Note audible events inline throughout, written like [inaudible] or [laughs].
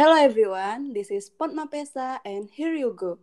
Hello everyone, this is Pont Mapesa and here you go.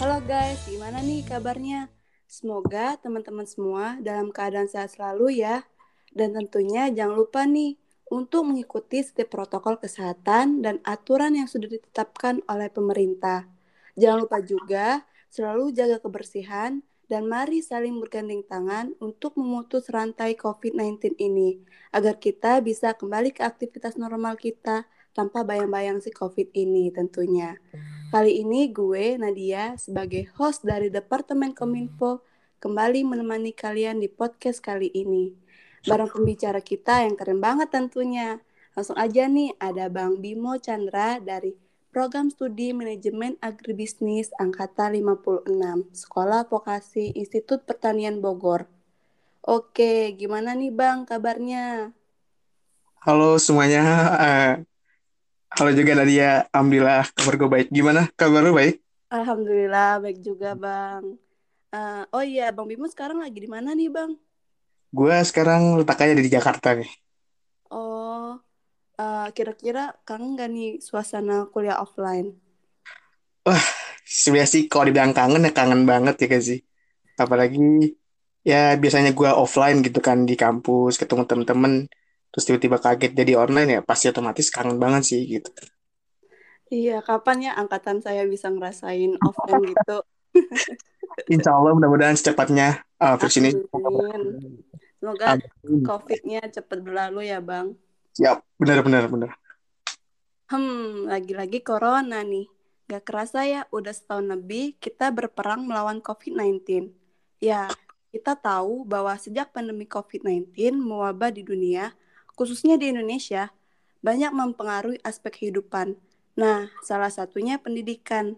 Halo guys, gimana nih kabarnya? Semoga teman-teman semua dalam keadaan sehat selalu ya. Dan tentunya jangan lupa nih untuk mengikuti setiap protokol kesehatan dan aturan yang sudah ditetapkan oleh pemerintah. Jangan lupa juga selalu jaga kebersihan dan mari saling bergandeng tangan untuk memutus rantai COVID-19 ini agar kita bisa kembali ke aktivitas normal kita tanpa bayang-bayang si COVID ini tentunya. Kali ini gue, Nadia, sebagai host dari Departemen Kominfo, kembali menemani kalian di podcast kali ini. Barang pembicara kita yang keren banget tentunya. Langsung aja nih, ada Bang Bimo Chandra dari Program Studi Manajemen Agribisnis Angkatan 56, Sekolah Vokasi Institut Pertanian Bogor. Oke, gimana nih Bang kabarnya? Halo semuanya. Uh, halo juga Nadia. Alhamdulillah kabar gue baik. Gimana kabar lu baik? Alhamdulillah baik juga Bang. Uh, oh iya, Bang Bimo sekarang lagi di mana nih Bang? Gue sekarang letaknya di Jakarta nih. Oh, uh, kira-kira kangen gak nih suasana kuliah offline? Wah, sebenarnya sih kalau dibilang kangen ya kangen banget ya kan sih. Apalagi ya biasanya gue offline gitu kan di kampus ketemu temen-temen terus tiba-tiba kaget jadi online ya pasti otomatis kangen banget sih gitu. Iya, kapan ya angkatan saya bisa ngerasain offline gitu? [laughs] Insya Allah mudah-mudahan secepatnya uh, virus ini. Semoga COVID-nya cepat berlalu ya, Bang. Siap, benar-benar benar. Hmm, lagi-lagi corona nih. Gak kerasa ya, udah setahun lebih kita berperang melawan COVID-19. Ya, kita tahu bahwa sejak pandemi COVID-19 mewabah di dunia, khususnya di Indonesia, banyak mempengaruhi aspek kehidupan. Nah, salah satunya pendidikan.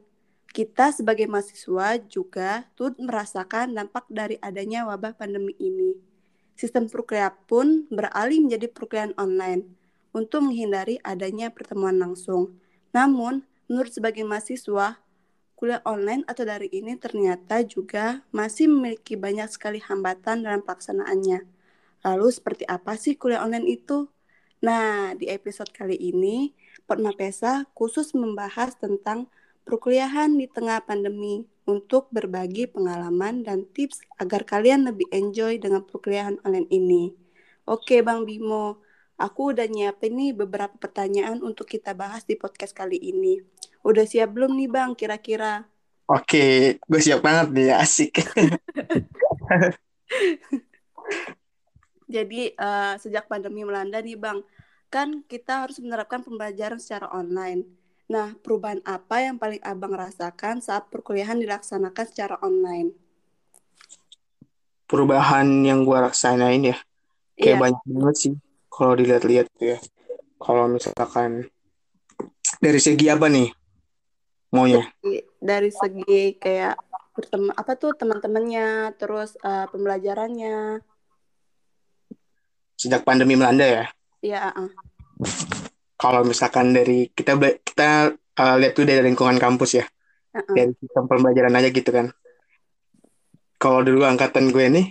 Kita sebagai mahasiswa juga turut merasakan dampak dari adanya wabah pandemi ini sistem perkuliahan pun beralih menjadi perkuliahan online untuk menghindari adanya pertemuan langsung. Namun, menurut sebagian mahasiswa, kuliah online atau dari ini ternyata juga masih memiliki banyak sekali hambatan dalam pelaksanaannya. Lalu seperti apa sih kuliah online itu? Nah, di episode kali ini, Pesa khusus membahas tentang perkuliahan di tengah pandemi untuk berbagi pengalaman dan tips agar kalian lebih enjoy dengan perkuliahan online ini. Oke Bang Bimo, aku udah nyiapin nih beberapa pertanyaan untuk kita bahas di podcast kali ini. Udah siap belum nih Bang kira-kira? Oke, gue siap banget nih, asik. [laughs] Jadi uh, sejak pandemi melanda nih Bang, kan kita harus menerapkan pembelajaran secara online Nah, perubahan apa yang paling Abang rasakan saat perkuliahan dilaksanakan secara online? Perubahan yang gue rasain ya, kayak iya. banyak banget sih kalau dilihat-lihat ya. Kalau misalkan dari segi apa nih maunya? Dari, segi kayak berteman apa tuh teman-temannya, terus uh, pembelajarannya. Sejak pandemi melanda ya? Iya. Uh -uh kalau misalkan dari kita kita uh, lihat tuh dari lingkungan kampus ya. Uh-uh. dari sistem pembelajaran aja gitu kan. Kalau dulu angkatan gue nih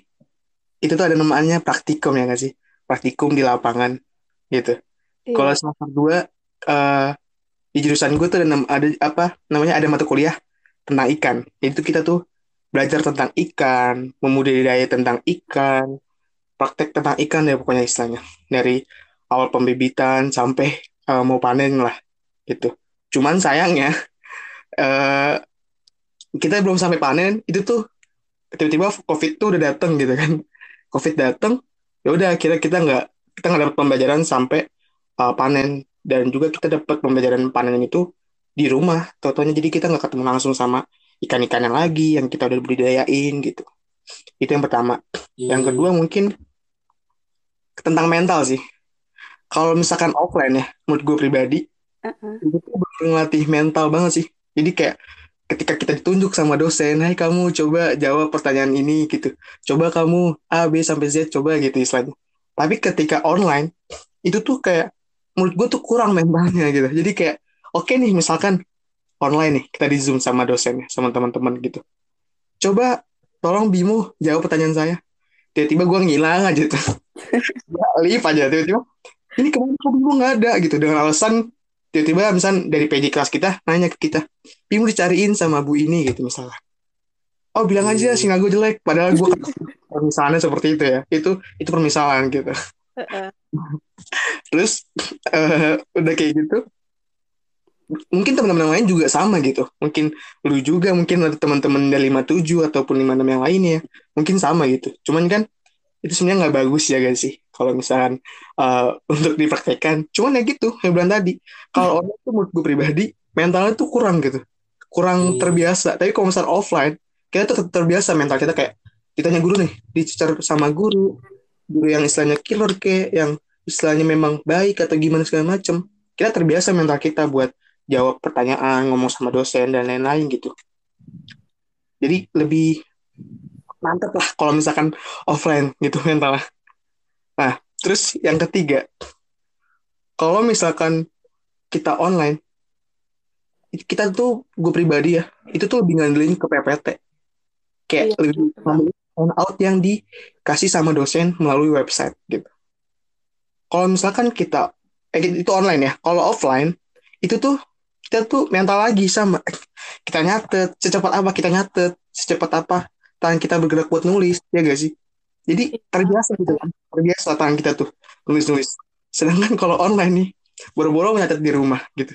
itu tuh ada namanya praktikum ya nggak sih? Praktikum di lapangan gitu. Iya. kalau semester dua uh, di jurusan gue tuh ada, ada apa namanya ada mata kuliah tentang ikan. Itu kita tuh belajar tentang ikan memudidaya tentang ikan praktek tentang ikan ya pokoknya istilahnya. Dari awal pembibitan sampai uh, mau panen lah gitu. Cuman sayangnya uh, [laughs] kita belum sampai panen itu tuh tiba-tiba COVID tuh udah dateng gitu kan. [laughs] COVID dateng ya udah kira kita nggak kita nggak dapat pembelajaran sampai uh, panen dan juga kita dapat pembelajaran panen itu di rumah. Totonya jadi kita nggak ketemu langsung sama ikan-ikan yang lagi yang kita udah budidayain gitu. Itu yang pertama. Hmm. Yang kedua mungkin tentang mental sih kalau misalkan offline ya menurut gue pribadi uh-uh. itu tuh ngelatih mental banget sih. Jadi kayak ketika kita ditunjuk sama dosen hai kamu coba jawab pertanyaan ini gitu. Coba kamu A B sampai Z coba gitu istilahnya. Tapi ketika online itu tuh kayak menurut gue tuh kurang mentalnya gitu. Jadi kayak oke okay nih misalkan online nih kita di zoom sama dosennya sama teman-teman gitu. Coba tolong Bimo jawab pertanyaan saya. Tiba-tiba gue ngilang aja tuh. [laughs] Ya, live aja tiba-tiba ini ke mana kok Bimo nggak ada gitu. Dengan alasan tiba-tiba misal dari PJ kelas kita nanya ke kita Bimo dicariin sama bu ini gitu misalnya. Oh bilang aja sih gue jelek padahal gue [laughs] permisalannya seperti itu ya. Itu itu permisalan gitu. [laughs] Terus uh, udah kayak gitu mungkin teman-teman lain juga sama gitu. Mungkin lu juga mungkin ada teman-teman dari 57 ataupun 56 yang lainnya mungkin sama gitu. Cuman kan itu sebenarnya nggak bagus ya guys sih kalau misalkan uh, [laughs] untuk dipraktekkan. Cuman ya gitu yang bilang tadi kalau orang tuh menurut gue pribadi mentalnya tuh kurang gitu. Kurang hmm. terbiasa. Tapi kalau misalnya offline kita tuh terbiasa mental kita kayak ditanya guru nih dicecar sama guru. Guru yang istilahnya killer ke yang istilahnya memang baik atau gimana segala macem. Kita terbiasa mental kita buat jawab pertanyaan ngomong sama dosen dan lain-lain gitu. Jadi lebih mantep lah kalau misalkan offline gitu mentalnya nah terus yang ketiga. Kalau misalkan kita online kita tuh gue pribadi ya itu tuh lebih ngandelin ke PPT kayak iya, lebih out yang dikasih sama dosen melalui website gitu. Kalau misalkan kita eh, itu online ya, kalau offline itu tuh kita tuh mental lagi sama kita nyatet secepat apa kita nyatet secepat apa tangan kita bergerak buat nulis ya gak sih? Jadi iya. terbiasa gitu kan terbiasa tangan kita tuh nulis nulis sedangkan kalau online nih boro-boro nyatet di rumah gitu.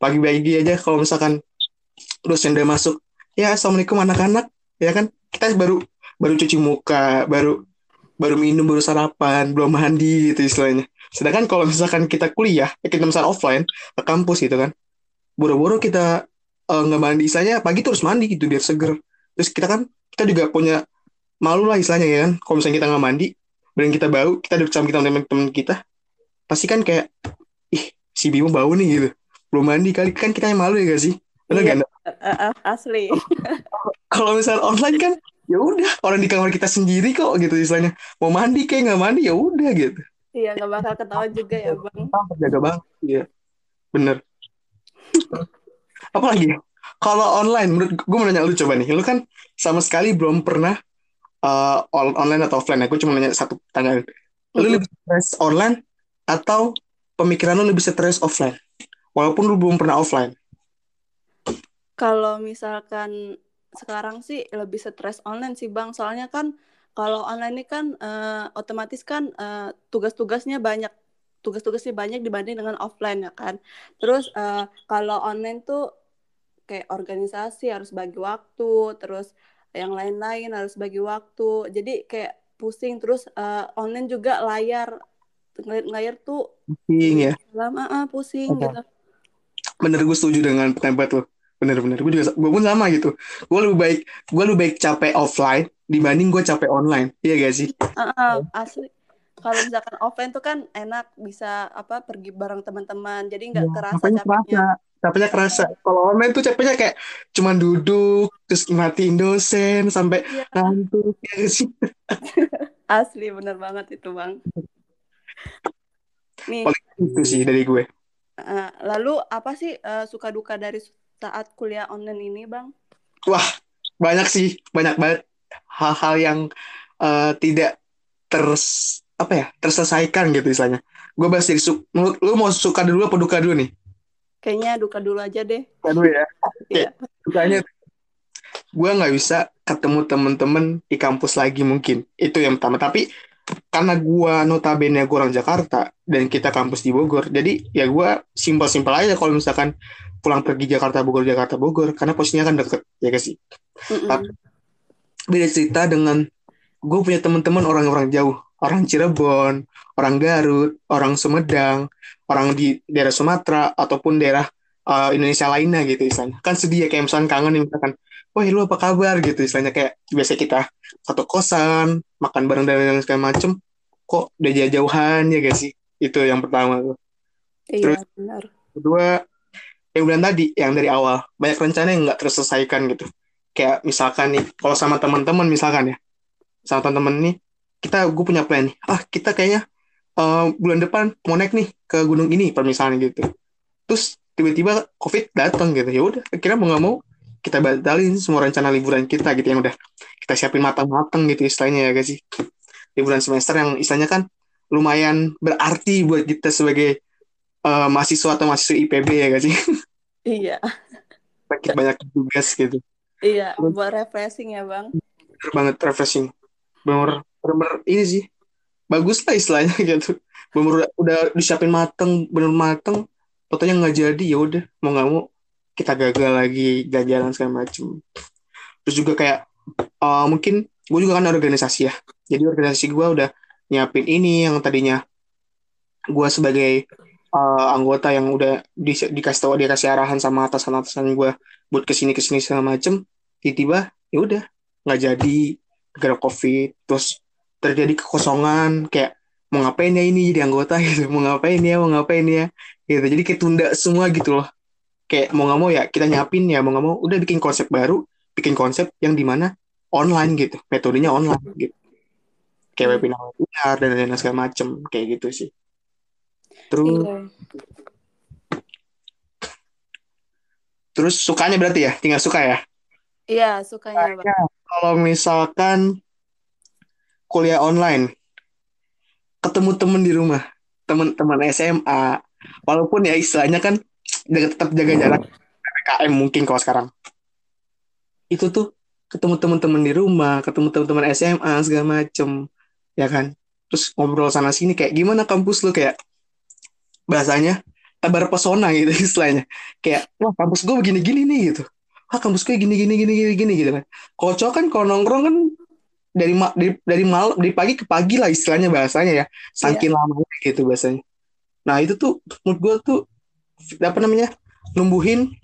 Pagi-pagi aja kalau misalkan dosen udah masuk ya assalamualaikum anak-anak ya kan? Kita baru baru cuci muka baru baru minum baru sarapan belum mandi gitu istilahnya. Sedangkan kalau misalkan kita kuliah ya kita misalnya offline ke kampus gitu kan buru-buru kita eh, nggak uh, mandi. Istilahnya pagi terus mandi gitu biar seger terus kita kan kita juga punya malu lah istilahnya ya kan kalau misalnya kita nggak mandi dan kita bau kita duduk sama kita teman-teman kita pasti kan kayak ih si Bimo bau nih gitu belum mandi kali kan kita yang malu ya gak sih Benar iya, gak? Uh, uh, asli. [laughs] Kalau misal online kan ya udah orang di kamar kita sendiri kok gitu istilahnya. Mau mandi kayak nggak mandi ya udah gitu. Iya nggak bakal ketawa juga ya bang. Jaga banget. Iya. Bener. Apa lagi? Kalau online, menurut gue mau nanya lu coba nih. Lu kan sama sekali belum pernah uh, online atau offline. Aku cuma nanya satu pertanyaan. Lu lebih stres online atau pemikiran lu lebih stres offline? Walaupun lu belum pernah offline. Kalau misalkan sekarang sih lebih stres online sih Bang, soalnya kan kalau online ini kan uh, otomatis kan uh, tugas-tugasnya banyak tugas-tugasnya banyak dibanding dengan offline ya kan. Terus uh, kalau online tuh kayak organisasi harus bagi waktu, terus yang lain-lain harus bagi waktu. Jadi kayak pusing terus uh, online juga layar ngeliat layar tuh pusing ya. Lama uh, pusing okay. gitu. Bener gue setuju dengan pendapat lo bener-bener gue juga gue pun sama gitu gue lebih baik gue lebih baik capek offline dibanding gue capek online iya gak sih uh, uh, asli kalau misalkan offline tuh kan enak bisa apa pergi bareng teman-teman. Jadi nggak ya, kerasa capeknya kerasa capeknya kerasa. Kalau online tuh capeknya kayak cuman duduk terus matiin dosen sampai ya. ngantuk ya sih? [laughs] Asli bener banget itu bang. Nih. Itu sih dari gue. Uh, lalu apa sih uh, suka duka dari saat kuliah online ini, Bang? Wah, banyak sih, banyak banget hal-hal yang uh, tidak terus apa ya terselesaikan gitu misalnya. Gue bahas dari su lu, lu mau suka dulu apa duka dulu nih? Kayaknya duka dulu aja deh. Duka dulu ya. Iya. Dukanya gue nggak bisa ketemu temen-temen di kampus lagi mungkin itu yang pertama tapi karena gue notabene gue orang Jakarta dan kita kampus di Bogor jadi ya gue simpel-simpel aja kalau misalkan pulang pergi Jakarta Bogor Jakarta Bogor karena posisinya kan deket ya guys sih mm tapi beda cerita dengan gue punya teman-teman orang-orang jauh orang Cirebon orang Garut orang Sumedang orang di daerah Sumatera ataupun daerah uh, Indonesia lainnya gitu istilahnya. Kan sedih ya kayak misalkan kangen nih misalkan wah lu apa kabar? gitu istilahnya. Kayak biasa kita satu kosan makan bareng dan lain segala macem kok udah jauh-jauhan ya guys sih? Itu yang pertama tuh. Iya, terus benar. kedua yang bilang tadi yang dari awal banyak rencana yang nggak terselesaikan gitu. Kayak misalkan nih kalau sama teman-teman misalkan ya sama teman-teman nih kita gue punya plan nih. Ah kita kayaknya uh, bulan depan mau naik nih ke gunung ini misalnya gitu. Terus tiba-tiba covid datang gitu. Ya udah akhirnya mau nggak mau kita batalin semua rencana liburan kita gitu yang udah kita siapin matang-matang gitu istilahnya ya guys sih? Liburan semester yang istilahnya kan lumayan berarti buat kita sebagai uh, mahasiswa atau mahasiswa IPB ya guys sih? [laughs] Iya. Banyak banyak tugas gitu. Iya buat refreshing ya bang. Bener banget refreshing. Bener bener ini sih. Bagus lah istilahnya [laughs] gitu. Bener udah disiapin mateng bener mateng. Fotonya nggak jadi ya udah. Mau nggak mau kita gagal lagi jalan-jalan segala macem. Terus juga kayak uh, mungkin gue juga kan organisasi ya. Jadi organisasi gue udah nyiapin ini yang tadinya gue sebagai uh, anggota yang udah di, dikasih tahu dikasih arahan sama atasan-atasan gue buat ke sini ke sini segala macem. Tiba-tiba ya udah nggak jadi. Gara covid terus terjadi kekosongan kayak mau ngapain ya ini jadi anggota? [laughs] gitu. Mau ngapain ya mau ngapain ya? gitu. Jadi kayak tunda semua gitu loh. Kayak mau nggak mau ya kita nyapin ya mau nggak mau udah bikin konsep baru bikin konsep yang di mana online gitu metodenya online gitu. Kayak hmm. webinar webinar dan lain-lain segala macem kayak gitu sih. Terus iya. terus sukanya berarti ya? Tinggal suka ya? Iya sukanya kalau misalkan kuliah online. Ketemu temen di rumah. Teman-teman SMA walaupun ya istilahnya kan jaga tetap jaga jarak. PPKM mungkin kalau sekarang. Itu tuh ketemu teman-teman di rumah ketemu teman-teman SMA segala macem. Ya kan? Terus ngobrol sana sini kayak gimana kampus lu? Kayak bahasanya tebar pesona gitu [laughs] istilahnya. Kayak wah kampus gue begini-gini nih gitu. Wah kampus gue gini gini gini gini gini gitu kan. Cowok kan kalau nongkrong kan dari ma dari dari malam dari pagi ke pagi lah istilahnya bahasanya ya. Saking yeah. lama gitu bahasanya nah itu tuh menurut gue tuh apa namanya numbuhin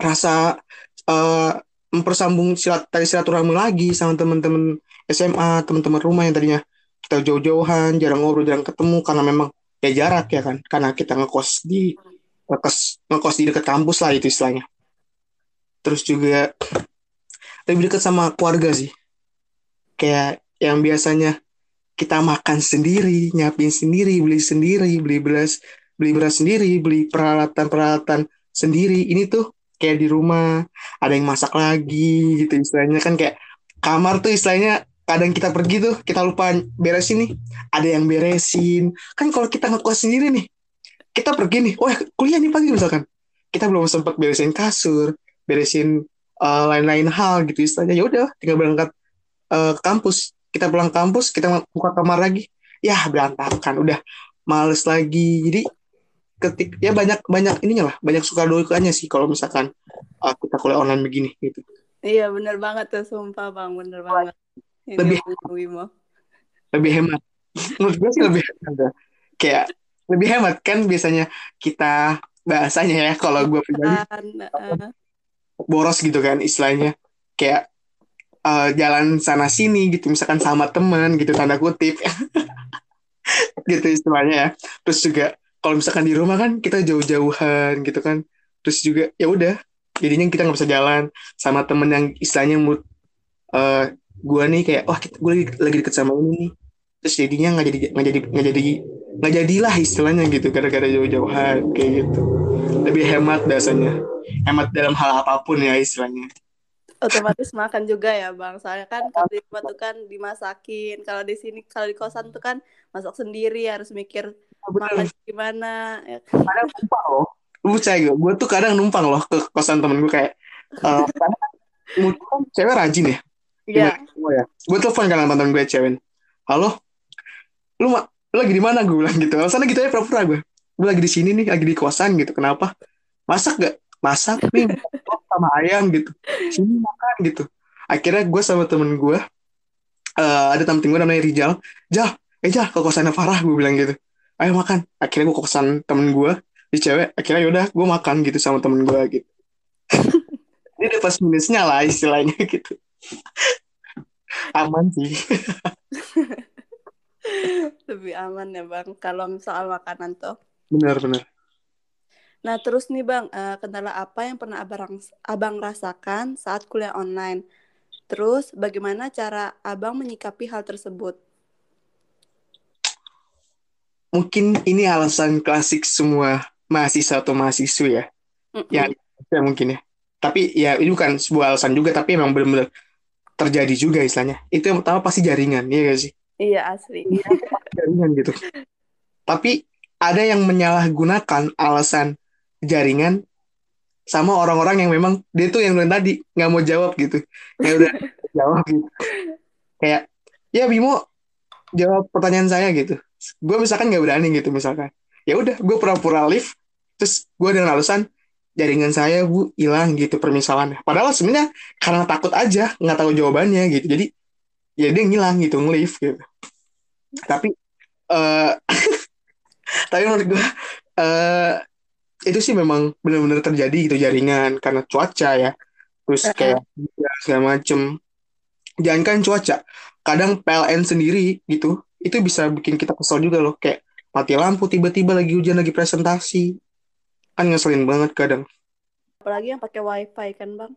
rasa uh, mempersambung silat tadi silaturahmi lagi sama teman-teman SMA teman-teman rumah yang tadinya kita jauh-jauhan jarang ngobrol jarang ketemu karena memang ya jarak ya kan. Karena kita ngekos di ngekos ngekos di dekat kampus lah itu istilahnya. Terus juga lebih dekat sama keluarga sih kayak yang biasanya kita makan sendiri, nyapin sendiri, beli sendiri, beli beras, beli beras sendiri, beli peralatan-peralatan sendiri. Ini tuh kayak di rumah ada yang masak lagi gitu istilahnya. Kan kayak kamar tuh istilahnya kadang kita pergi tuh kita lupa beresin nih. Ada yang beresin. Kan kalau kita ngekos sendiri nih kita pergi nih oh kuliah nih pagi misalkan. Kita belum sempat beresin kasur beresin uh, lain-lain hal gitu istilahnya. Ya udah tinggal berangkat uh, kampus. Kita pulang kampus kita buka kamar lagi. Ya berantakan. Udah males lagi. Jadi ketik ya banyak banyak ininya lah. Banyak suka dukanya sih kalau misalkan uh, kita kuliah online begini gitu. Iya bener banget tuh. Sumpah bang. Bener banget. Ini lebih hemat. lebih hemat. Menurut gue sih lebih hemat. Kayak lebih hemat kan biasanya kita bahasanya ya kalau gue pribadi. Uh, boros gitu kan istilahnya. Kayak uh, jalan sana sini gitu misalkan sama teman gitu tanda kutip. [laughs] Gitu istilahnya ya. Terus juga kalau misalkan di rumah kan kita jauh-jauhan gitu kan. Terus juga ya udah jadinya kita nggak bisa jalan. Sama temen yang istilahnya mood uh, gue nih kayak wah gue lagi, lagi deket sama ini nih. Terus jadinya nggak jadi nggak jadi nggak jadi nggak jadilah istilahnya gitu gara-gara jauh-jauhan kayak gitu. Lebih hemat biasanya. Hemat dalam hal apa pun ya istilahnya otomatis makan juga ya bang soalnya kan kalau di rumah tuh kan dimasakin kalau di sini kalau di kosan tuh kan masak sendiri harus mikir makan gimana ya. kadang numpang loh lu percaya gue gue tuh kadang numpang loh ke kosan temen gue kayak uh, kan cewek rajin ya Iya. Yeah. ya. Gue telepon kan temen gue cewek. Halo, lu, ma lu lagi di mana gue bilang gitu. Alasannya gitu ya pura-pura gue. Gue lagi di sini nih, lagi di kosan gitu. Kenapa? Masak gak? Masak nih sama ayam gitu. Sini makan gitu. Akhirnya gue sama temen gue, uh, ada temen gue namanya Rijal. Jal, eh Jal, ke kosannya Farah gue bilang gitu. Ayo makan. Akhirnya gue ke kosan temen gue di cewek. Akhirnya yaudah gue makan gitu sama temen gue gitu. Ini ada pas minusnya lah istilahnya gitu. Aman sih. [laughs] Lebih aman ya bang kalau soal makanan tuh. Benar benar nah terus nih bang uh, kendala apa yang pernah abang abang rasakan saat kuliah online? Terus bagaimana cara abang menyikapi hal tersebut? Mungkin ini alasan klasik semua mahasiswa atau mahasiswa ya mm -mm. yang ya mungkin ya. Tapi ya ini bukan sebuah alasan juga tapi emang benar-benar terjadi juga istilahnya. Itu yang pertama pasti jaringan ya gak sih? Iya asli. Iya, jaringan gitu. Tapi ada yang menyalahgunakan alasan jaringan sama orang-orang yang memang dia tuh yang tadi nggak mau jawab gitu. Ya udah [laughs] jawab gitu. Kayak ya Bimo jawab pertanyaan saya gitu. Gue misalkan nggak berani gitu misalkan. Ya udah gue pura-pura live terus gue dengan alasan jaringan saya bu hilang gitu permisalannya padahal sebenarnya karena takut aja nggak tahu jawabannya gitu. Jadi ya dia ngilang gitu nge-live gitu. Tapi uh, [laughs] tapi menurut gue uh, itu sih memang benar-benar terjadi gitu jaringan karena cuaca ya. Terus kayak ya, segala macem. Jangan kan cuaca kadang PLN sendiri gitu itu bisa bikin kita kesel juga loh. Kayak mati lampu tiba-tiba lagi hujan lagi presentasi. Kan ngeselin banget kadang. Apalagi yang pakai wifi kan bang?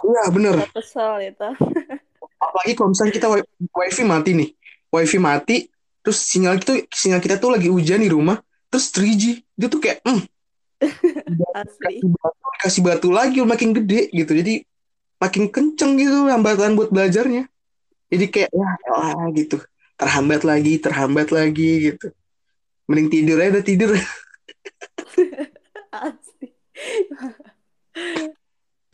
Iya bener. Kesel itu [laughs] apalagi kalau misalnya kita wifi mati nih. Wifi mati terus sinyal itu sinyal kita tuh lagi hujan di rumah terus 3G dia tuh kayak hmm, [laughs] Asli. Kasih batu, kasih batu lagi makin gede gitu. Jadi makin kenceng gitu hambatan buat belajarnya. Jadi kayak ya lah gitu. Terhambat lagi terhambat lagi gitu. Mending tidur aja udah tidur. [laughs] Asli. [laughs]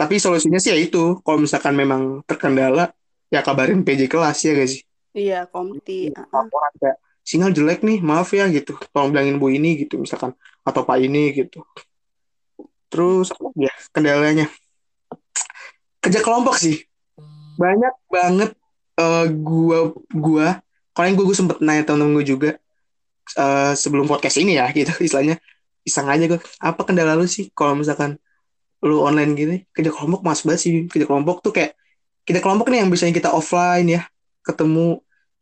tapi solusinya sih ya itu. Kalau misalkan memang terkendala ya kabarin PJ kelas ya guys iya komti uh -uh. kayak sinyal jelek nih maaf ya gitu. Tolong bilangin bu ini gitu misalkan. Atau pak ini gitu. Terus ya kendalanya? Kerja kelompok sih. Banyak banget uh, gua gua kalian gua, gua sempet nanya temen gue juga uh, sebelum podcast ini ya gitu [laughs] istilahnya. Iseng aja gue apa kendala lu sih kalau misalkan lu online gini? Kerja kelompok mas banget sih. Kerja kelompok tuh kayak kerja kelompok nih yang biasanya kita offline ya ketemu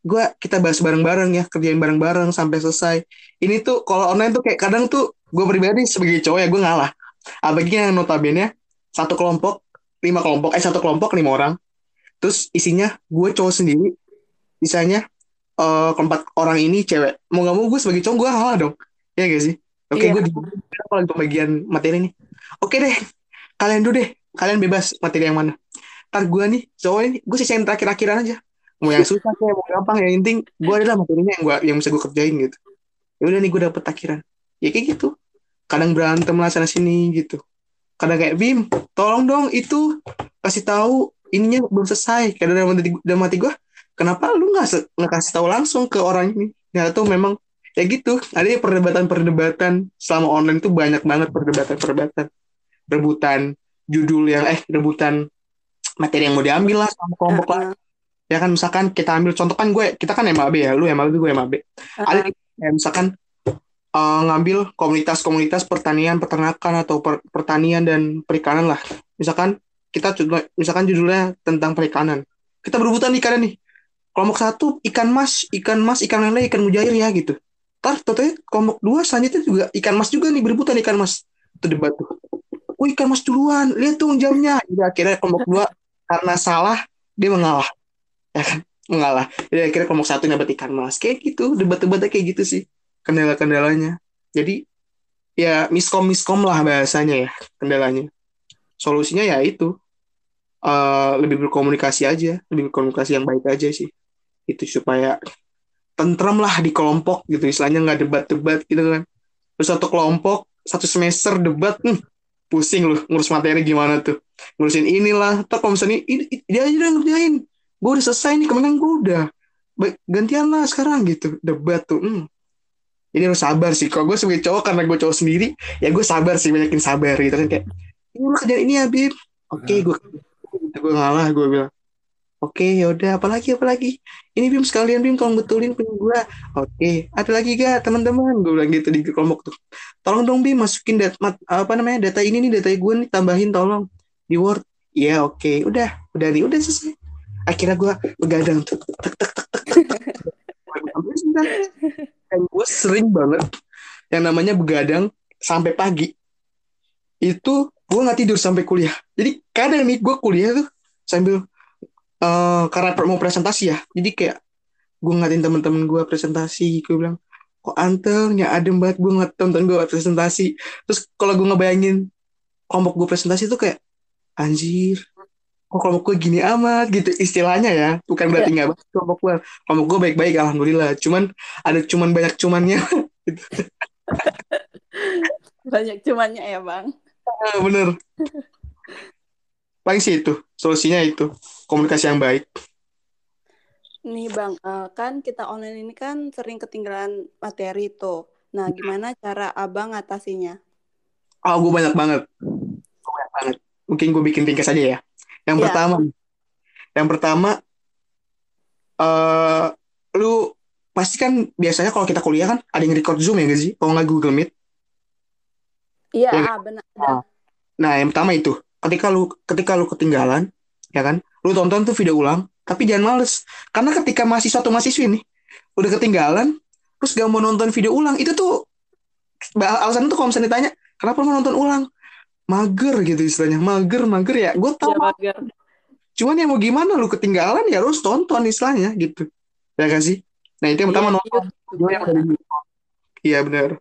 gue kita bahas bareng-bareng ya kerjain bareng-bareng sampai selesai. Ini tuh kalau online tuh kayak kadang tuh gue pribadi sebagai cowok ya gue ngalah. Apalagi yang notabene satu kelompok lima kelompok eh satu kelompok lima orang. Terus isinya gue cowok sendiri. Misalnya uh, keempat orang ini cewek. Mau gak mau gue sebagai cowok gue ngalah dong. Ya gak sih? Oke okay, iya. gue di kalau pembagian materi nih. Oke okay deh kalian dulu deh. Kalian bebas materi yang mana. Ntar gue nih cowok ini gue sisain terakhir-akhiran aja mau yang susah kayak mau gampang yang penting gue adalah materinya yang gue yang bisa gue kerjain gitu. Ya udah nih gue dapet takkiran ya kayak gitu. Kadang berantem lah sana sini gitu. Kadang kayak Bim tolong dong itu kasih tahu ininya belum selesai. Kayak dalam mati dalam mati gue kenapa lu nggak nggak kasih tahu langsung ke orang ini? Ya tuh memang ya gitu. Ada perdebatan-perdebatan. Selama online tuh banyak banget perdebatan-perdebatan. Rebutan judul yang eh rebutan materi yang mau diambil lah sama kelompok lah ya kan misalkan kita ambil contoh kan gue kita kan MAB ya lu MAB gue MAB uh-huh. ada ya, misalkan uh, ngambil komunitas-komunitas pertanian peternakan atau per, pertanian dan perikanan lah. Misalkan kita misalkan judulnya tentang perikanan. Kita berebutan ikan nih. Kelompok satu ikan mas ikan mas ikan lele ikan mujair ya gitu. Tar totalnya kelompok dua selanjutnya juga ikan mas juga nih berebutan ikan mas. Itu debat tuh. Oh ikan mas duluan lihat tuh jamnya. Ya, akhirnya kelompok dua karena salah dia mengalah [laughs] ya kan mengalah jadi akhirnya kelompok satu dapat ikan mas. Kayak gitu. Debat-debatnya kayak gitu sih. Kendala-kendalanya. Jadi ya miskom miskom lah bahasanya ya kendalanya. Solusinya ya itu. Uh, lebih berkomunikasi aja. Lebih berkomunikasi yang baik aja sih. Itu supaya tentrem lah di kelompok gitu. Istilahnya nggak debat-debat gitu kan. Terus satu kelompok satu semester debat hmm, pusing loh ngurus materi gimana tuh. Ngurusin inilah. Tapi kalau misalnya ini, dia aja udah ngerjain gue udah selesai nih kemarin gue udah. Gantian lah sekarang gitu. Debat tuh hmm. ini harus sabar sih. Kalau gue sebagai cowok karena gue cowok sendiri ya gue sabar sih banyakin sabar gitu kan. Kayak ini lu kerjaan ini ya Bib oke okay, gue gue ngalah gue bilang. Oke okay, yaudah apalagi apalagi ini Bim sekalian Bim tolong betulin punya gue oke okay. ada lagi gak teman-teman? Gue bilang gitu di kelompok tuh. Tolong dong Bim masukin data apa namanya data ini nih data gue nih tambahin tolong di Word. Iya oke. Okay. udah udah nih udah selesai akhirnya gue begadang tuh. Tek tek tek tek, dan gue sering banget yang namanya begadang sampai pagi. Itu gue nggak tidur sampai kuliah. Jadi kadang nih gue kuliah tuh sambil uh, karena mau presentasi ya. Jadi kayak gue ngatin temen-temen gue presentasi gue bilang kok antengnya adem banget gue ngeliat tonton gue presentasi. Terus kalau gue ngebayangin kelompok gue presentasi tuh kayak anjir kok kelompok gue gini amat gitu istilahnya ya. Bukan berarti nggak yeah. kelompok gue kelompok gue baik-baik alhamdulillah. Cuman ada cuman banyak cumannya. Gitu. [laughs] banyak cumannya ya bang. Ah, bener. Paling sih itu solusinya itu. Komunikasi yang baik. Nih bang uh, kan kita online ini kan sering ketinggalan materi tuh nah gimana cara abang atasinya oh gue banyak banget. Banyak banget. Mungkin gue bikin ringkas aja ya yang yeah. pertama yang pertama uh, lu pasti kan biasanya kalau kita kuliah kan ada yang record zoom ya gak sih kalau nggak Google Meet Iya, ya, benar. Nah, nah, yang pertama itu, ketika lu ketika lu ketinggalan, ya kan, lu tonton tuh video ulang, tapi jangan males. Karena ketika masih suatu mahasiswi nih, udah ketinggalan, terus gak mau nonton video ulang, itu tuh alasan tuh kalau misalnya ditanya, kenapa mau nonton ulang? Mager gitu istilahnya, mager, mager ya. Gue tau. Ya, mager. Cuman ya mau gimana lu ketinggalan ya harus tonton istilahnya gitu. Ya kan sih? Nah itu yang pertama ya, nonton. Iya benar.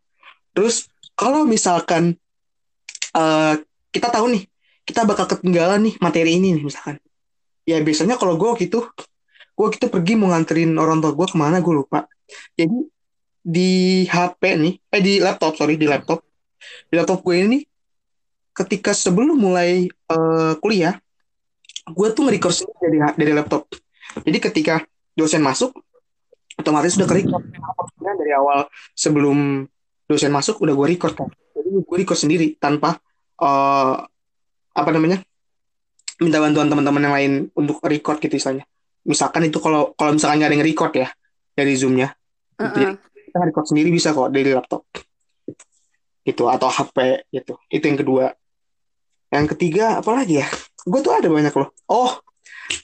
Terus kalau misalkan uh, kita tahu nih kita bakal ketinggalan nih materi ini nih misalkan ya biasanya kalau gue gitu gue gitu pergi mau nganterin orang tua gue ke mana gue lupa jadi di HP nih eh di laptop sorry di laptop di laptop gue ini ketika sebelum mulai uh, kuliah gue tuh nge-record dari dari laptop. Jadi ketika dosen masuk otomatis udah ke dari awal sebelum dosen masuk udah gue record kan. Jadi gue record sendiri tanpa uh, apa namanya minta bantuan teman-teman yang lain untuk record gitu misalnya misalkan itu kalau kalau misalkan nggak ada yang record ya dari zoomnya. Uh -uh. jadi kita record sendiri bisa kok dari laptop. Itu atau HP gitu. Itu yang kedua yang ketiga apa lagi ya? Gue tuh ada banyak loh. Oh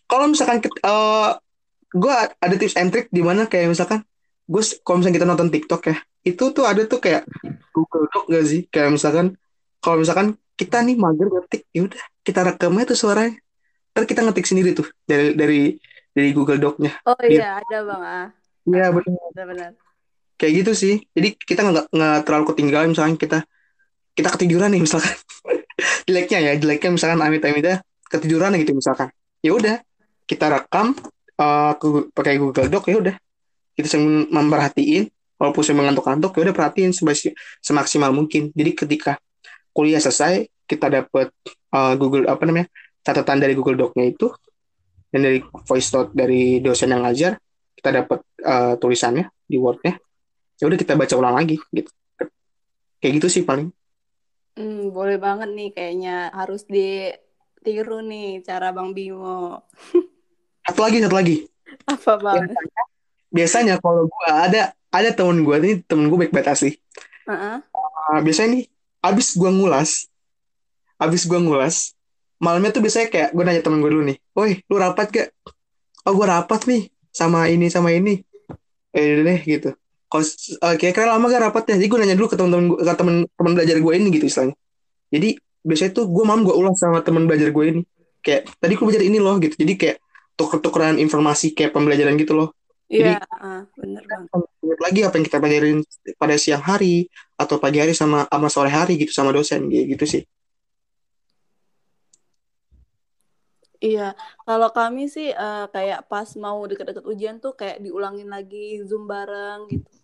kalau misalkan uh, eh, gue ada tips and trick di mana kayak misalkan gue kalau misalnya kita nonton TikTok ya itu tuh ada tuh kayak Google Doc gak sih? Kayak misalkan kalau misalkan kita nih mager ngetik ya udah kita rekam aja tuh suaranya. Ntar kita ngetik sendiri tuh dari dari dari Google Doc-nya. Oh iya ada bang ah. Iya benar benar kayak gitu sih. Jadi kita nggak nggak terlalu ketinggalan misalkan kita kita ketiduran nih misalkan [laughs] jeleknya ya jeleknya misalkan amit amit ya ketiduran gitu misalkan. Ya udah kita rekam uh, pakai Google Doc ya udah. Kita sering memperhatiin walaupun saya mengantuk-antuk ya udah perhatiin semaksimal mungkin. Jadi ketika kuliah selesai kita dapat uh, eh, Google apa namanya catatan dari Google Doc-nya itu dan dari voice note dari dosen yang ngajar kita dapat uh, tulisannya di Word-nya. Ya udah kita baca ulang lagi gitu. Kayak gitu sih paling hmm, boleh banget nih kayaknya harus ditiru nih cara Bang Bimo. [laughs] Satu lagi satu lagi. Apa bang? Biasanya, biasanya kalau gue ada ada temen gue ini temen gue baik banget asli. Uh-uh. uh, biasanya nih abis gue ngulas abis gue ngulas malamnya tuh biasanya kayak gue nanya temen gue dulu nih woi lu rapat gak? Oh gue rapat nih sama ini sama ini. Eh deh gitu kalau uh, kira-kira lama gak rapat ya jadi gue nanya dulu ke temen-temen ke temen temen belajar gue ini gitu istilahnya jadi biasanya tuh gue malam gue ulas sama temen belajar gue ini kayak tadi gue belajar ini loh gitu jadi kayak tuker-tukeran informasi kayak pembelajaran gitu loh Iya, uh, bener banget. Lagi apa yang kita pelajarin pada siang hari atau pagi hari sama sama sore hari gitu sama dosen gitu sih. Iya, kalau kami sih uh, kayak pas mau deket-deket ujian tuh kayak diulangin lagi zoom bareng gitu.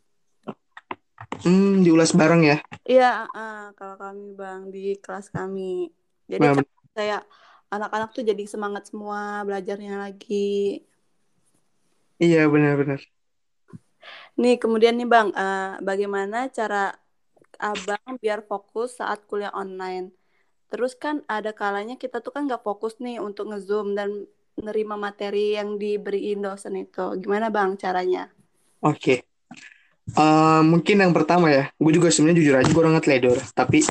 Hmm, diulas bareng ya? Iya, uh, kalau kami bang di kelas kami. Jadi nah, kayak anak-anak tuh jadi semangat semua belajarnya lagi. Iya benar-benar. Nih kemudian nih Bang, uh, bagaimana cara Abang biar fokus saat kuliah online? Terus kan ada kalanya kita tuh kan nggak fokus nih untuk ngezoom dan menerima materi yang diberiin dosen itu. Gimana Bang caranya? Oke. Uh, mungkin yang pertama ya, gue juga sebenarnya jujur aja gue orang ledor, tapi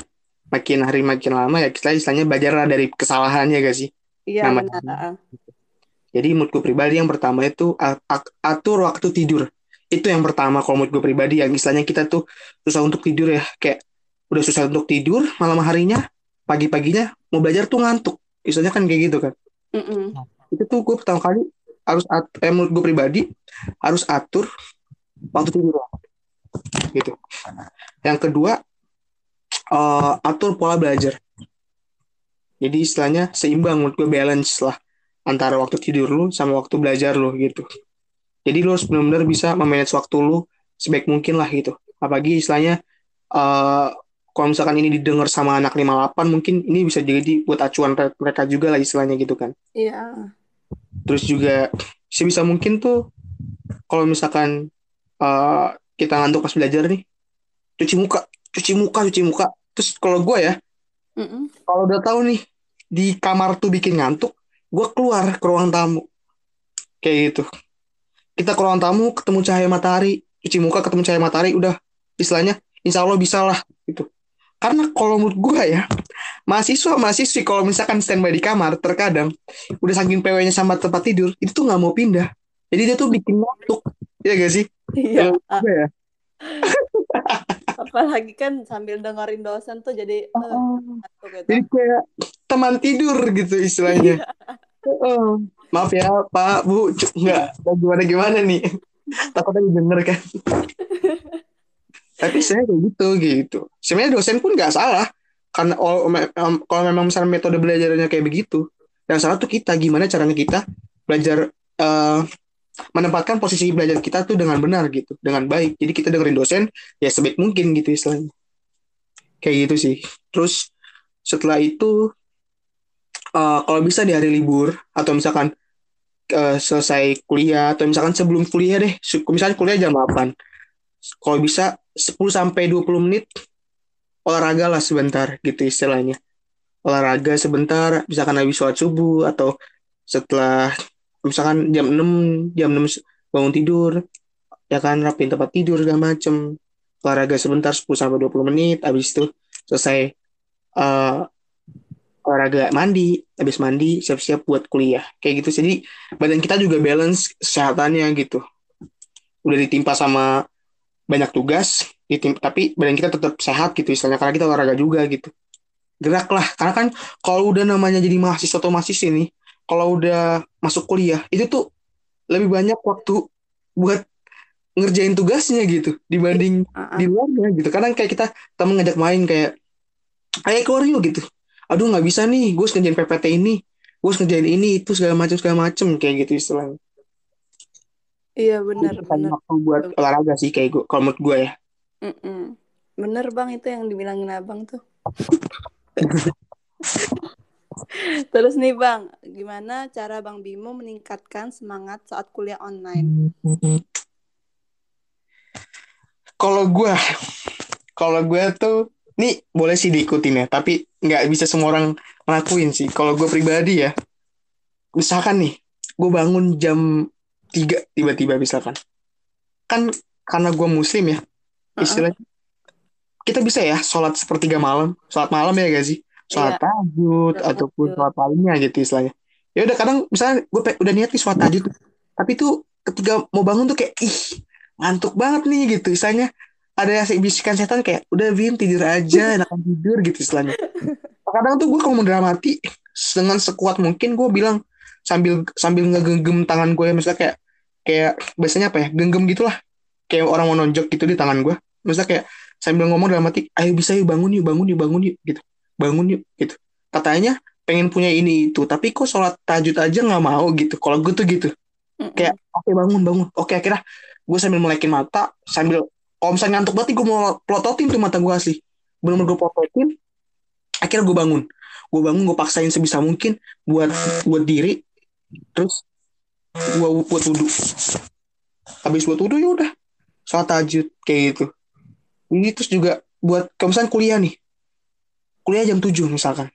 makin hari makin lama ya kita istilahnya belajar dari kesalahannya gak sih? Iya benar. Jadi menurut pribadi yang pertama itu atur waktu tidur. Itu yang pertama kalau menurut gue pribadi yang istilahnya kita tuh susah untuk tidur ya. Kayak udah susah untuk tidur malam harinya, pagi-paginya mau belajar tuh ngantuk. Istilahnya kan kayak gitu kan. Mm -mm. Itu tuh gue pertama kali harus at eh, menurut gue pribadi harus atur waktu tidur. Gitu. Yang kedua uh, atur pola belajar. Jadi istilahnya seimbang menurut gue balance lah antara waktu tidur lu sama waktu belajar lu gitu. Jadi lu harus benar-benar bisa memanage waktu lu sebaik mungkin lah gitu. Apalagi istilahnya uh, kalau misalkan ini didengar sama anak 58 mungkin ini bisa jadi buat acuan mereka juga lah istilahnya gitu kan. Iya. Terus juga sebisa mungkin tuh kalau misalkan uh, kita ngantuk pas belajar nih cuci muka cuci muka cuci muka. Terus kalau gue ya mm -mm. kalau udah tahu nih di kamar tuh bikin ngantuk gue keluar ke ruang tamu. Kayak gitu. Kita ke ruang tamu ketemu cahaya matahari cuci muka ketemu cahaya matahari udah istilahnya insya Allah bisa lah gitu. Karena kalau menurut gue ya mahasiswa mahasiswi kalau misalkan standby di kamar terkadang udah saking PW-nya sama tempat tidur itu tuh nggak mau pindah. Jadi dia tuh bikin ngantuk ya gak sih iya ya. apalagi kan sambil dengerin dosen tuh jadi oh. uh, gitu. jadi kayak teman tidur gitu istilahnya. Oh. maaf ya Pak Bu nggak gimana gimana nih? Takutnya denger kan. Tapi saya kayak gitu gitu. Sebenarnya dosen pun nggak salah. Karena kalau memang misalnya metode belajarnya kayak begitu. Yang salah tuh kita gimana caranya kita belajar uh, menempatkan posisi belajar kita tuh dengan benar gitu dengan baik. Jadi kita dengerin dosen ya sebaik mungkin gitu istilahnya. Kayak gitu sih. Terus setelah itu uh, kalau bisa di hari libur atau misalkan uh, selesai kuliah atau misalkan sebelum kuliah deh misalnya kuliah jam 8 kalau bisa 10 sampai 20 menit olahraga lah sebentar gitu istilahnya. Olahraga sebentar, misalkan habis sholat subuh atau setelah misalkan jam 6, jam 6 bangun tidur, ya kan rapin tempat tidur segala macem. Olahraga sebentar 10 sampai 20 menit, habis itu selesai uh, olahraga mandi, habis mandi siap-siap buat kuliah. Kayak gitu. Jadi badan kita juga balance kesehatannya gitu. Udah ditimpa sama banyak tugas di tim tapi badan kita tetap sehat gitu istilahnya karena kita olahraga juga gitu gerak lah karena kan kalau udah namanya jadi mahasiswa atau mahasiswa nih kalau udah masuk kuliah itu tuh lebih banyak waktu buat ngerjain tugasnya gitu dibanding uh -uh. di luarnya gitu kadang kayak kita temen ngajak main kayak ayo keluar yuk gitu aduh nggak bisa nih gue ngerjain PPT ini gue ngerjain ini itu segala macam segala macam kayak gitu istilahnya Iya benar benar. Waktu buat olahraga sih kayak gue, kalau menurut gue ya. Mm-mm. Bener bang itu yang dibilangin abang tuh. [laughs] Terus nih bang, gimana cara bang Bimo meningkatkan semangat saat kuliah online? Kalau gue, kalau gue tuh, nih boleh sih diikutin ya, tapi nggak bisa semua orang ngelakuin sih. Kalau gue pribadi ya, misalkan nih, gue bangun jam tiga tiba-tiba misalkan kan karena gue muslim ya istilahnya uh-uh. kita bisa ya sholat sepertiga malam sholat malam ya gak sih sholat yeah. tahajud ataupun sholat lainnya gitu istilahnya. Ya udah kadang misalnya gue udah niat nih sholat tahajud tapi tuh ketika mau bangun tuh kayak ih ngantuk banget nih gitu istilahnya. Ada bisikan setan kayak udah Vin tidur aja [laughs] enakan tidur gitu istilahnya. Kadang tuh gue kalau mau dramati dengan sekuat mungkin gue bilang sambil sambil ngegenggam tangan gue misalnya kayak kayak biasanya apa ya genggam gitulah. Kayak orang mau nonjok gitu di tangan gue misalnya kayak sambil ngomong dalam hati ayo bisa yuk bangun yuk bangun yuk bangun yuk gitu bangun yuk gitu. Katanya pengen punya ini itu. Tapi kok sholat tahajud aja nggak mau gitu. Kalau gue tuh gitu. Kayak oke okay, bangun bangun. Oke okay, akhirnya gue sambil melekin mata sambil kalau misalnya ngantuk banget gue mau plototin tuh mata gue asli. Bener-bener gue plototin akhirnya gue bangun. Gue bangun gue paksain sebisa mungkin buat buat diri terus gua buat wudhu. Habis buat wudhu ya udah sholat tahajud kayak gitu. Ini terus juga buat kalau misalnya kuliah nih kuliah jam 7 misalkan.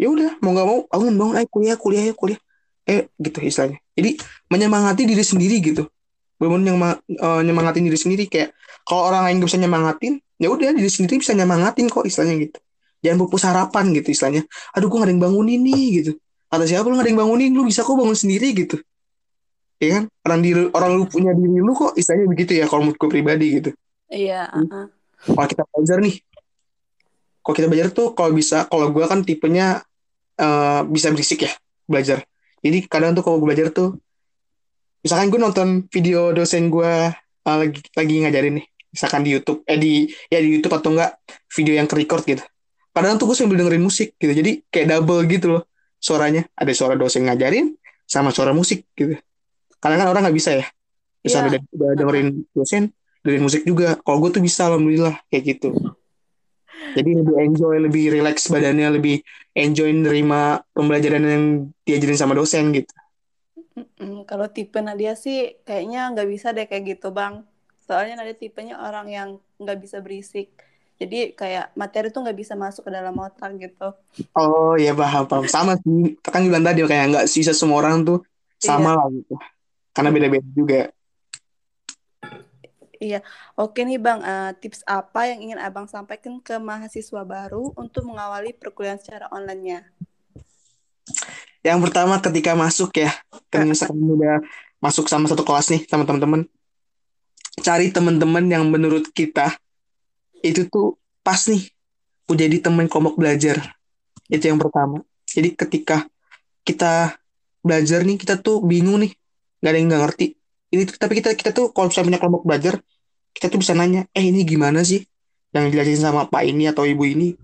Ya udah mau nggak mau bangun bangun ayo kuliah kuliah ya kuliah. Eh gitu istilahnya. Jadi menyemangati diri sendiri gitu. Benar yang uh, nyemangatin diri sendiri. Kayak kalau orang lain gak bisa nyemangatin ya udah diri sendiri bisa nyemangatin kok istilahnya gitu. Jangan pupus harapan gitu istilahnya. Aduh gue gak ada yang bangun ini gitu. Kata siapa lu gak ada yang bangunin? Lu bisa kok bangun sendiri gitu. Ya kan? Orang diri orang lu punya diri lu kok istilahnya begitu ya kalau menurut pribadi gitu. Iya uh -uh. kalau kita belajar nih kalau kita belajar tuh kalau bisa kalau gue kan tipenya uh, bisa berisik ya belajar. Jadi kadang tuh kalau gue belajar tuh misalkan gue nonton video dosen gue uh, lagi lagi ngajarin nih misalkan di YouTube eh di ya di YouTube atau enggak video yang ke record gitu. Kadang tuh gue sambil dengerin musik gitu jadi kayak double gitu loh suaranya. Ada suara dosen ngajarin sama suara musik gitu. Karena kan orang nggak bisa ya. Bisa yeah. udah dengerin dosen dengerin musik juga. Kalau gue tuh bisa alhamdulillah kayak gitu jadi lebih enjoy lebih relax badannya lebih enjoy nerima pembelajaran yang diajarin sama dosen gitu. Kalau tipe Nadia sih kayaknya nggak bisa deh kayak gitu bang. Soalnya Nadia tipenya orang yang nggak bisa berisik. Jadi kayak materi tuh nggak bisa masuk ke dalam otak gitu. Oh ya paham paham. Sama sih. Kan bilang tadi kayak nggak sisa semua orang tuh sama iya. lah gitu. Karena beda-beda juga Iya, oke nih Bang, uh, tips apa yang ingin Abang sampaikan ke mahasiswa baru untuk mengawali perkuliahan secara online-nya? Yang pertama ketika masuk ya, kan misalkan udah masuk sama satu kelas nih sama teman-teman, cari teman-teman yang menurut kita itu tuh pas nih jadi teman kelompok belajar. Itu yang pertama. Jadi ketika kita belajar nih, kita tuh bingung nih, nggak ada yang nggak ngerti. Ini tapi kita kita tuh kalau misalnya punya kelompok belajar, kita tuh bisa nanya, eh ini gimana sih yang dijelasin sama pak ini atau ibu ini.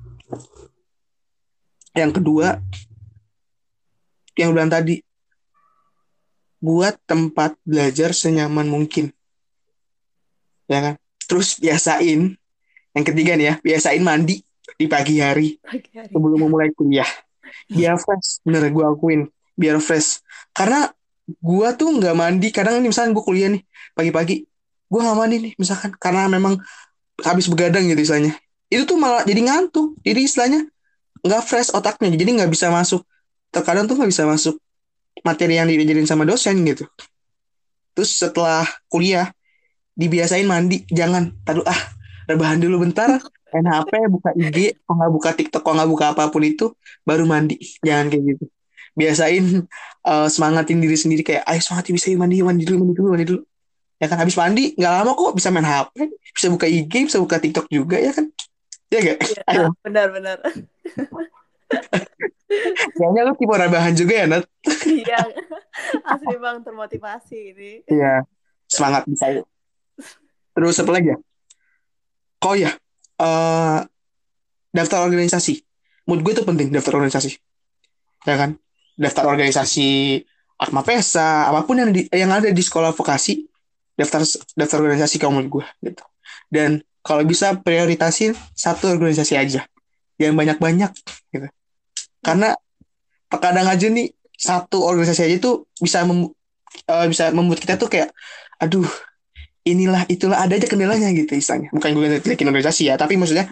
Yang kedua, yang bilang tadi, buat tempat belajar senyaman mungkin. Ya kan? Terus biasain yang ketiga nih ya, biasain mandi di pagi hari, pagi hari. sebelum memulai kuliah. Biar fresh, bener gue akuin. Biar fresh. Karena gue tuh nggak mandi, kadang nih misalnya gue kuliah nih pagi-pagi, gue nggak mandi nih misalkan. Karena memang habis begadang gitu istilahnya. Itu tuh malah jadi ngantuk, jadi istilahnya nggak fresh otaknya, jadi nggak bisa masuk. Terkadang tuh nggak bisa masuk materi yang diajarin sama dosen gitu. Terus setelah kuliah dibiasain mandi, jangan, taruh ah rebahan dulu bentar. Main HP buka IG kok nggak buka TikTok kok nggak buka apa pun itu baru mandi. Jangan kayak gitu biasain uh, semangatin diri sendiri kayak ayo semangatin bisa mandi mandi dulu mandi dulu mandi dulu. Ya kan habis mandi nggak lama kok bisa main HP bisa buka IG bisa buka TikTok juga ya kan? Ya gak ya, ayo. benar benar. Kayaknya lu tipe rebahan juga ya, Nat? Iya, asli bang termotivasi ini. Iya, semangat bisa. Terus apa lagi ya? oh ya uh, daftar organisasi. Menurut gue itu penting daftar organisasi. Ya kan daftar organisasi Akma Pesa apa pun yang di, yang ada di sekolah vokasi daftar daftar organisasi kamu gue gitu. Dan kalau bisa prioritasin satu organisasi aja yang banyak-banyak gitu. Karena terkadang aja nih satu organisasi aja tuh bisa mem, uh, bisa membuat kita tuh kayak aduh inilah itulah ada aja kendalanya gitu istilahnya. Bukan gue jelekin organisasi ya tapi maksudnya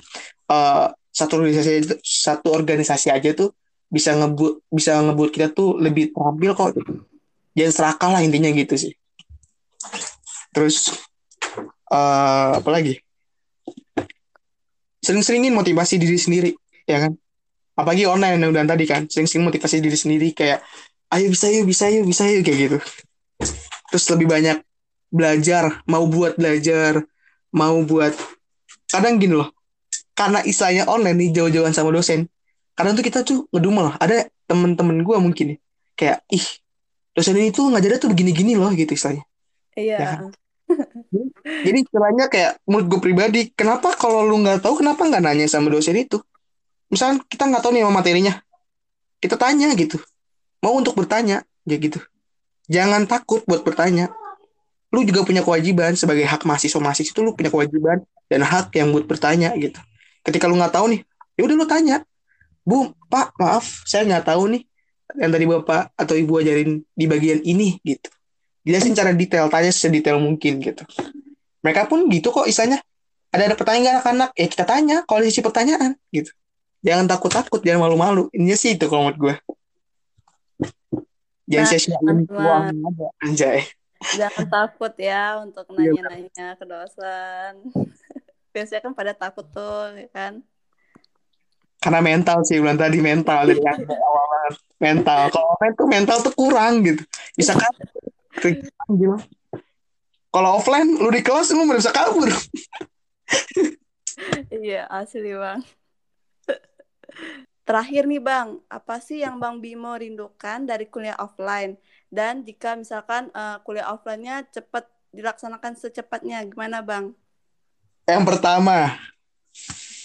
uh, satu organisasi satu organisasi aja tuh bisa ngebut bisa ngebuat kita tuh lebih terampil kok jangan serakah lah intinya gitu sih terus uh, apa lagi sering-seringin motivasi diri sendiri ya kan apalagi online yang udah tadi kan sering-sering motivasi diri sendiri kayak ayo bisa yuk bisa yuk bisa yuk kayak gitu terus lebih banyak belajar, mau buat belajar, mau buat kadang gini loh. Karena istilahnya online nih jauh-jauhan sama dosen. Kadang tuh kita tuh ngedumel. Ada temen-temen gue mungkin nih. Kayak, ih, dosen ini tuh ngajarnya tuh begini-gini loh gitu istilahnya. Iya. Ya. Jadi istilahnya kayak menurut gue pribadi, kenapa kalau lu nggak tahu, kenapa nggak nanya sama dosen itu? Misalnya kita nggak tahu nih sama materinya, kita tanya gitu. Mau untuk bertanya, ya gitu. Jangan takut buat bertanya lu juga punya kewajiban sebagai hak mahasiswa mahasiswa itu lu punya kewajiban dan hak yang buat bertanya gitu ketika lu nggak tahu nih ya udah lu tanya bu pak maaf saya nggak tahu nih yang tadi bapak atau ibu ajarin di bagian ini gitu. Jelasin cara detail tanya sedetail mungkin gitu. Mereka pun gitu kok istilahnya. Ada ada pertanyaan anak-anak? Ya kita tanya kalau sisi pertanyaan gitu. Jangan takut takut jangan malu-malu. Ini sih itu kalau menurut gue jangan nah, sia-siain uang aja anjay. Jangan takut ya untuk iya, nanya-nanya ke dosen. [laughs] Biasanya kan pada takut tuh, ya kan? Karena mental sih, bulan tadi mental dari awal mental. Kalau online tuh mental tuh kurang gitu. Bisa kan? gitu. Kalau offline, lu di kelas lu bisa kabur. iya, asli bang. Terakhir nih bang, apa sih yang bang Bimo rindukan dari kuliah offline? Dan jika misalkan uh, kuliah offline-nya cepat dilaksanakan secepatnya, gimana Bang? yang pertama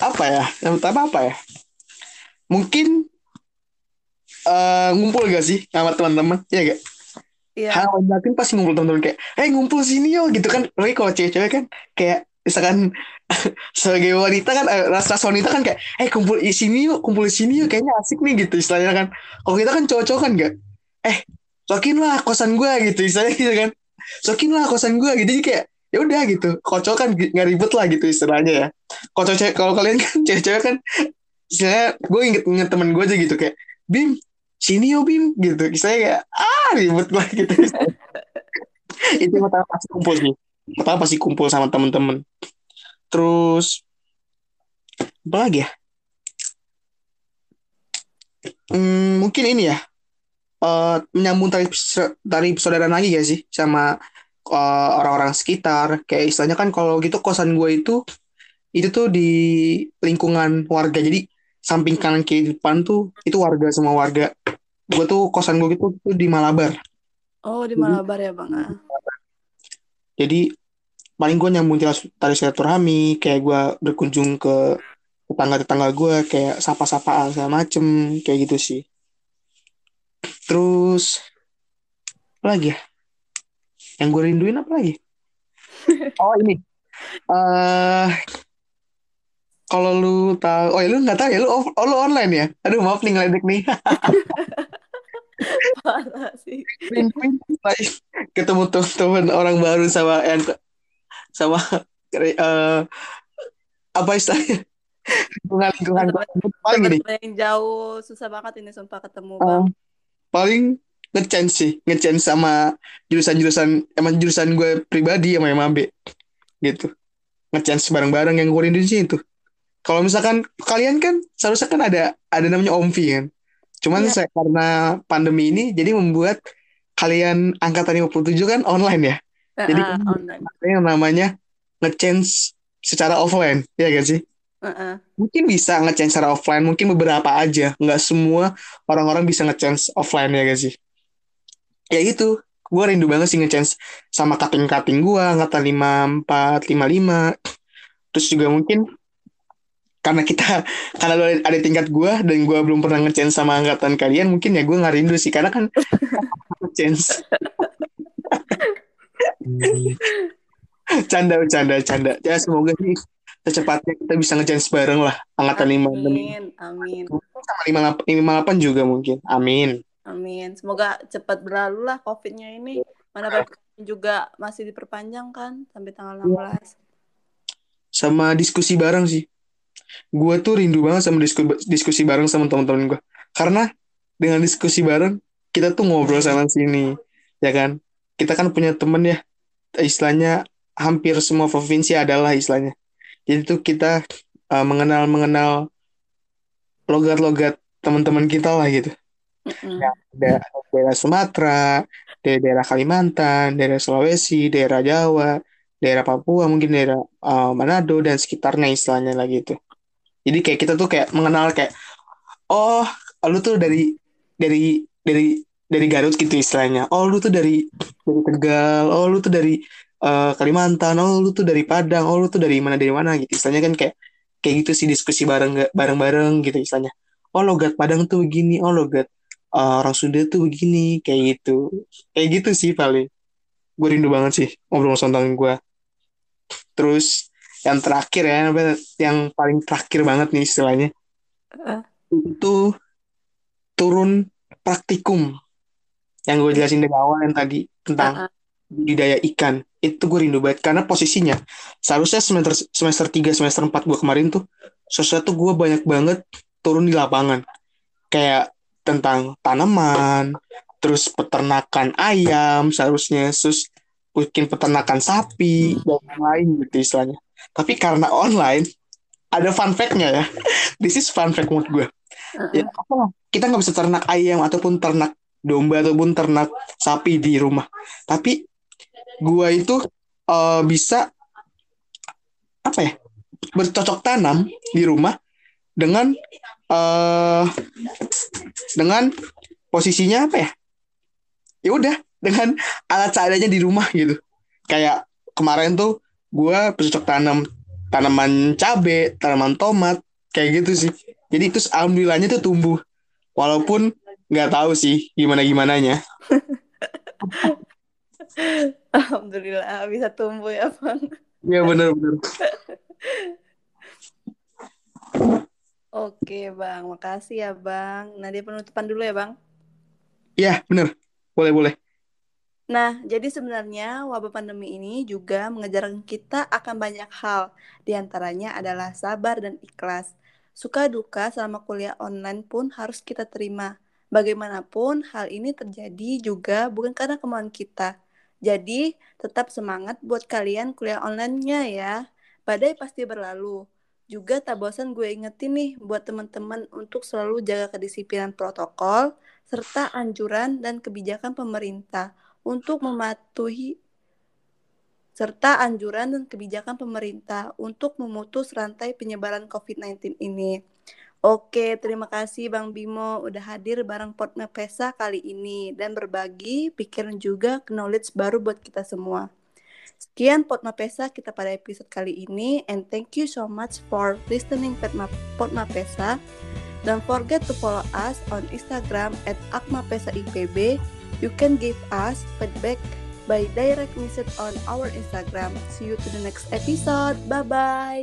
apa ya yang pertama apa ya mungkin uh, ngumpul gak sih sama teman-teman ya gak Iya. Hal yakin pasti ngumpul teman-teman kayak, eh ngumpul sini yo gitu kan. Lagi kalau cewek-cewek kan kayak misalkan [laughs] sebagai wanita kan eh, rasa wanita kan kayak, eh kumpul di sini yuk, kumpul di sini yuk, kayaknya asik nih gitu istilahnya kan. Kalau kita kan cowok-cowok kan gak, eh sokin lah kosan gue gitu istilahnya gitu kan. Sokin lah kosan gue gitu jadi kayak ya udah gitu kocok kan nggak ribet lah gitu istilahnya ya kocok cewek kalau kalian kan [laughs] cewek-cewek kan istilahnya gue inget inget temen gue aja gitu kayak bim sini yo bim gitu. Istilahnya kayak ah ribet lah [laughs] gitu. Itu pertama pasti kumpul sih. Pertama pasti kumpul sama temen-temen. Terus apa lagi ya? Hmm, mungkin ini ya. Uh, menyambung dari saudara lagi ya sih? Sama eh, orang-orang sekitar. Kayak istilahnya kan kalau gitu kosan gue itu itu tuh di lingkungan warga. Jadi samping kanan kiri depan tuh itu warga semua warga gue tuh kosan gue gitu tuh di Malabar oh di Malabar ya bang ah. jadi paling gue nyambung tali silaturahmi kayak gue berkunjung ke tetangga-tetangga gue kayak sapa-sapaan segala macem kayak gitu sih terus apa lagi ya yang gue rinduin apa lagi? [laughs] oh ini. Uh, kalau lu tahu, oh ya lu nggak tahu ya lu oh, lu online ya? Aduh maaf nih ngeledek nih. [laughs] Parah sih. [laughs] Ketemu teman orang baru sama yang sama uh, apa istilahnya? lingkungan lingkungan paling ini yang jauh susah banget ini sumpah ketemu bang. Uh, paling ngechance sih ngechance sama jurusan-jurusan emang jurusan gue pribadi sama MAB gitu ngechance bareng-bareng yang gue rindu sih itu kalau misalkan kalian kan seharusnya kan ada ada namanya Omvi kan cuman yeah. saya karena pandemi ini jadi membuat kalian angkatan 57 kan online ya uh, jadi uh, online. yang namanya ngechance secara offline ya gak sih Uh-uh. Mungkin bisa ngechance secara offline, mungkin beberapa aja. Nggak semua orang-orang bisa ngechance offline ya gak sih? ya itu gue rindu banget sih ngechance sama cutting-cutting gue empat lima lima terus juga mungkin karena kita [laughs] karena lo ada tingkat gue dan gue belum pernah ngechance sama angkatan kalian mungkin ya gue nggak rindu sih karena kan [laughs] ngechance canda canda canda ya semoga sih secepatnya kita bisa ngechance bareng lah angkatan lima amin amin sama lima lima delapan juga mungkin amin Amin. Semoga cepat berlalu lah COVID-nya ini. Mana juga masih diperpanjang kan sampai tanggal 16. Iya. Sama diskusi bareng sih. Gue tuh rindu banget sama diskusi, diskusi bareng sama teman-teman gue. Karena dengan diskusi bareng, kita tuh ngobrol sama sini. Ya kan? Kita kan punya temen ya. Istilahnya hampir semua provinsi adalah istilahnya. Jadi tuh kita uh, mengenal-mengenal logat-logat teman-teman kita lah gitu mm daerah, daerah Sumatera, daerah Kalimantan, daerah Sulawesi, daerah Jawa, daerah Papua, mungkin daerah uh, Manado dan sekitarnya istilahnya lagi itu. Jadi kayak kita tuh kayak mengenal kayak oh lu tuh dari dari dari dari Garut gitu istilahnya. Oh lu tuh dari dari Tegal. Oh lu tuh dari uh, Kalimantan. Oh lu tuh dari Padang. Oh lu tuh dari mana dari mana gitu. Istilahnya kan kayak kayak gitu sih diskusi bareng bareng bareng gitu istilahnya. Oh logat Padang tuh begini. Oh logat uh, orang Sunda tuh begini kayak gitu kayak gitu sih paling gue rindu banget sih ngobrol sama gue terus yang terakhir ya yang paling terakhir banget nih istilahnya uh. itu turun praktikum yang gue jelasin dari awal yang tadi tentang uh -uh. budidaya ikan itu gue rindu banget karena posisinya seharusnya semester semester 3 semester 4 gue kemarin tuh sesuatu gue banyak banget turun di lapangan kayak tentang tanaman, terus peternakan ayam seharusnya, terus mungkin peternakan sapi dan lain gitu istilahnya. Tapi karena online ada fun fact-nya ya. This is fun fact menurut gue. Ya? Kita nggak bisa ternak ayam ataupun ternak domba ataupun ternak sapi di rumah. Tapi gue itu uh, bisa apa ya bercocok tanam di rumah dengan uh, dengan posisinya apa ya? Ya udah dengan alat seadanya di rumah gitu. Kayak kemarin tuh gue bercocok tanam tanaman cabe, tanaman tomat, kayak gitu sih. Jadi itu alhamdulillahnya tuh tumbuh. Walaupun nggak tahu sih gimana gimananya. [laughs] Alhamdulillah bisa tumbuh ya bang. Iya benar-benar. Oke bang, makasih ya bang. Nah dia penutupan dulu ya bang. Iya benar, boleh boleh. Nah, jadi sebenarnya wabah pandemi ini juga mengajarkan kita akan banyak hal. Di antaranya adalah sabar dan ikhlas. Suka duka selama kuliah online pun harus kita terima. Bagaimanapun hal ini terjadi juga bukan karena kemauan kita. Jadi, tetap semangat buat kalian kuliah online-nya ya. Badai pasti berlalu. Juga tak bosan gue ingetin nih buat teman-teman untuk selalu jaga kedisiplinan protokol serta anjuran dan kebijakan pemerintah untuk mematuhi serta anjuran dan kebijakan pemerintah untuk memutus rantai penyebaran COVID-19 ini. Oke, terima kasih Bang Bimo udah hadir bareng Potma Pesa kali ini dan berbagi pikiran juga knowledge baru buat kita semua. Sekian Potma Pesa kita pada episode kali ini and thank you so much for listening Potma, Pesa. Don't forget to follow us on Instagram at akmapesaipb You can give us feedback by direct message on our Instagram. See you to the next episode. Bye bye.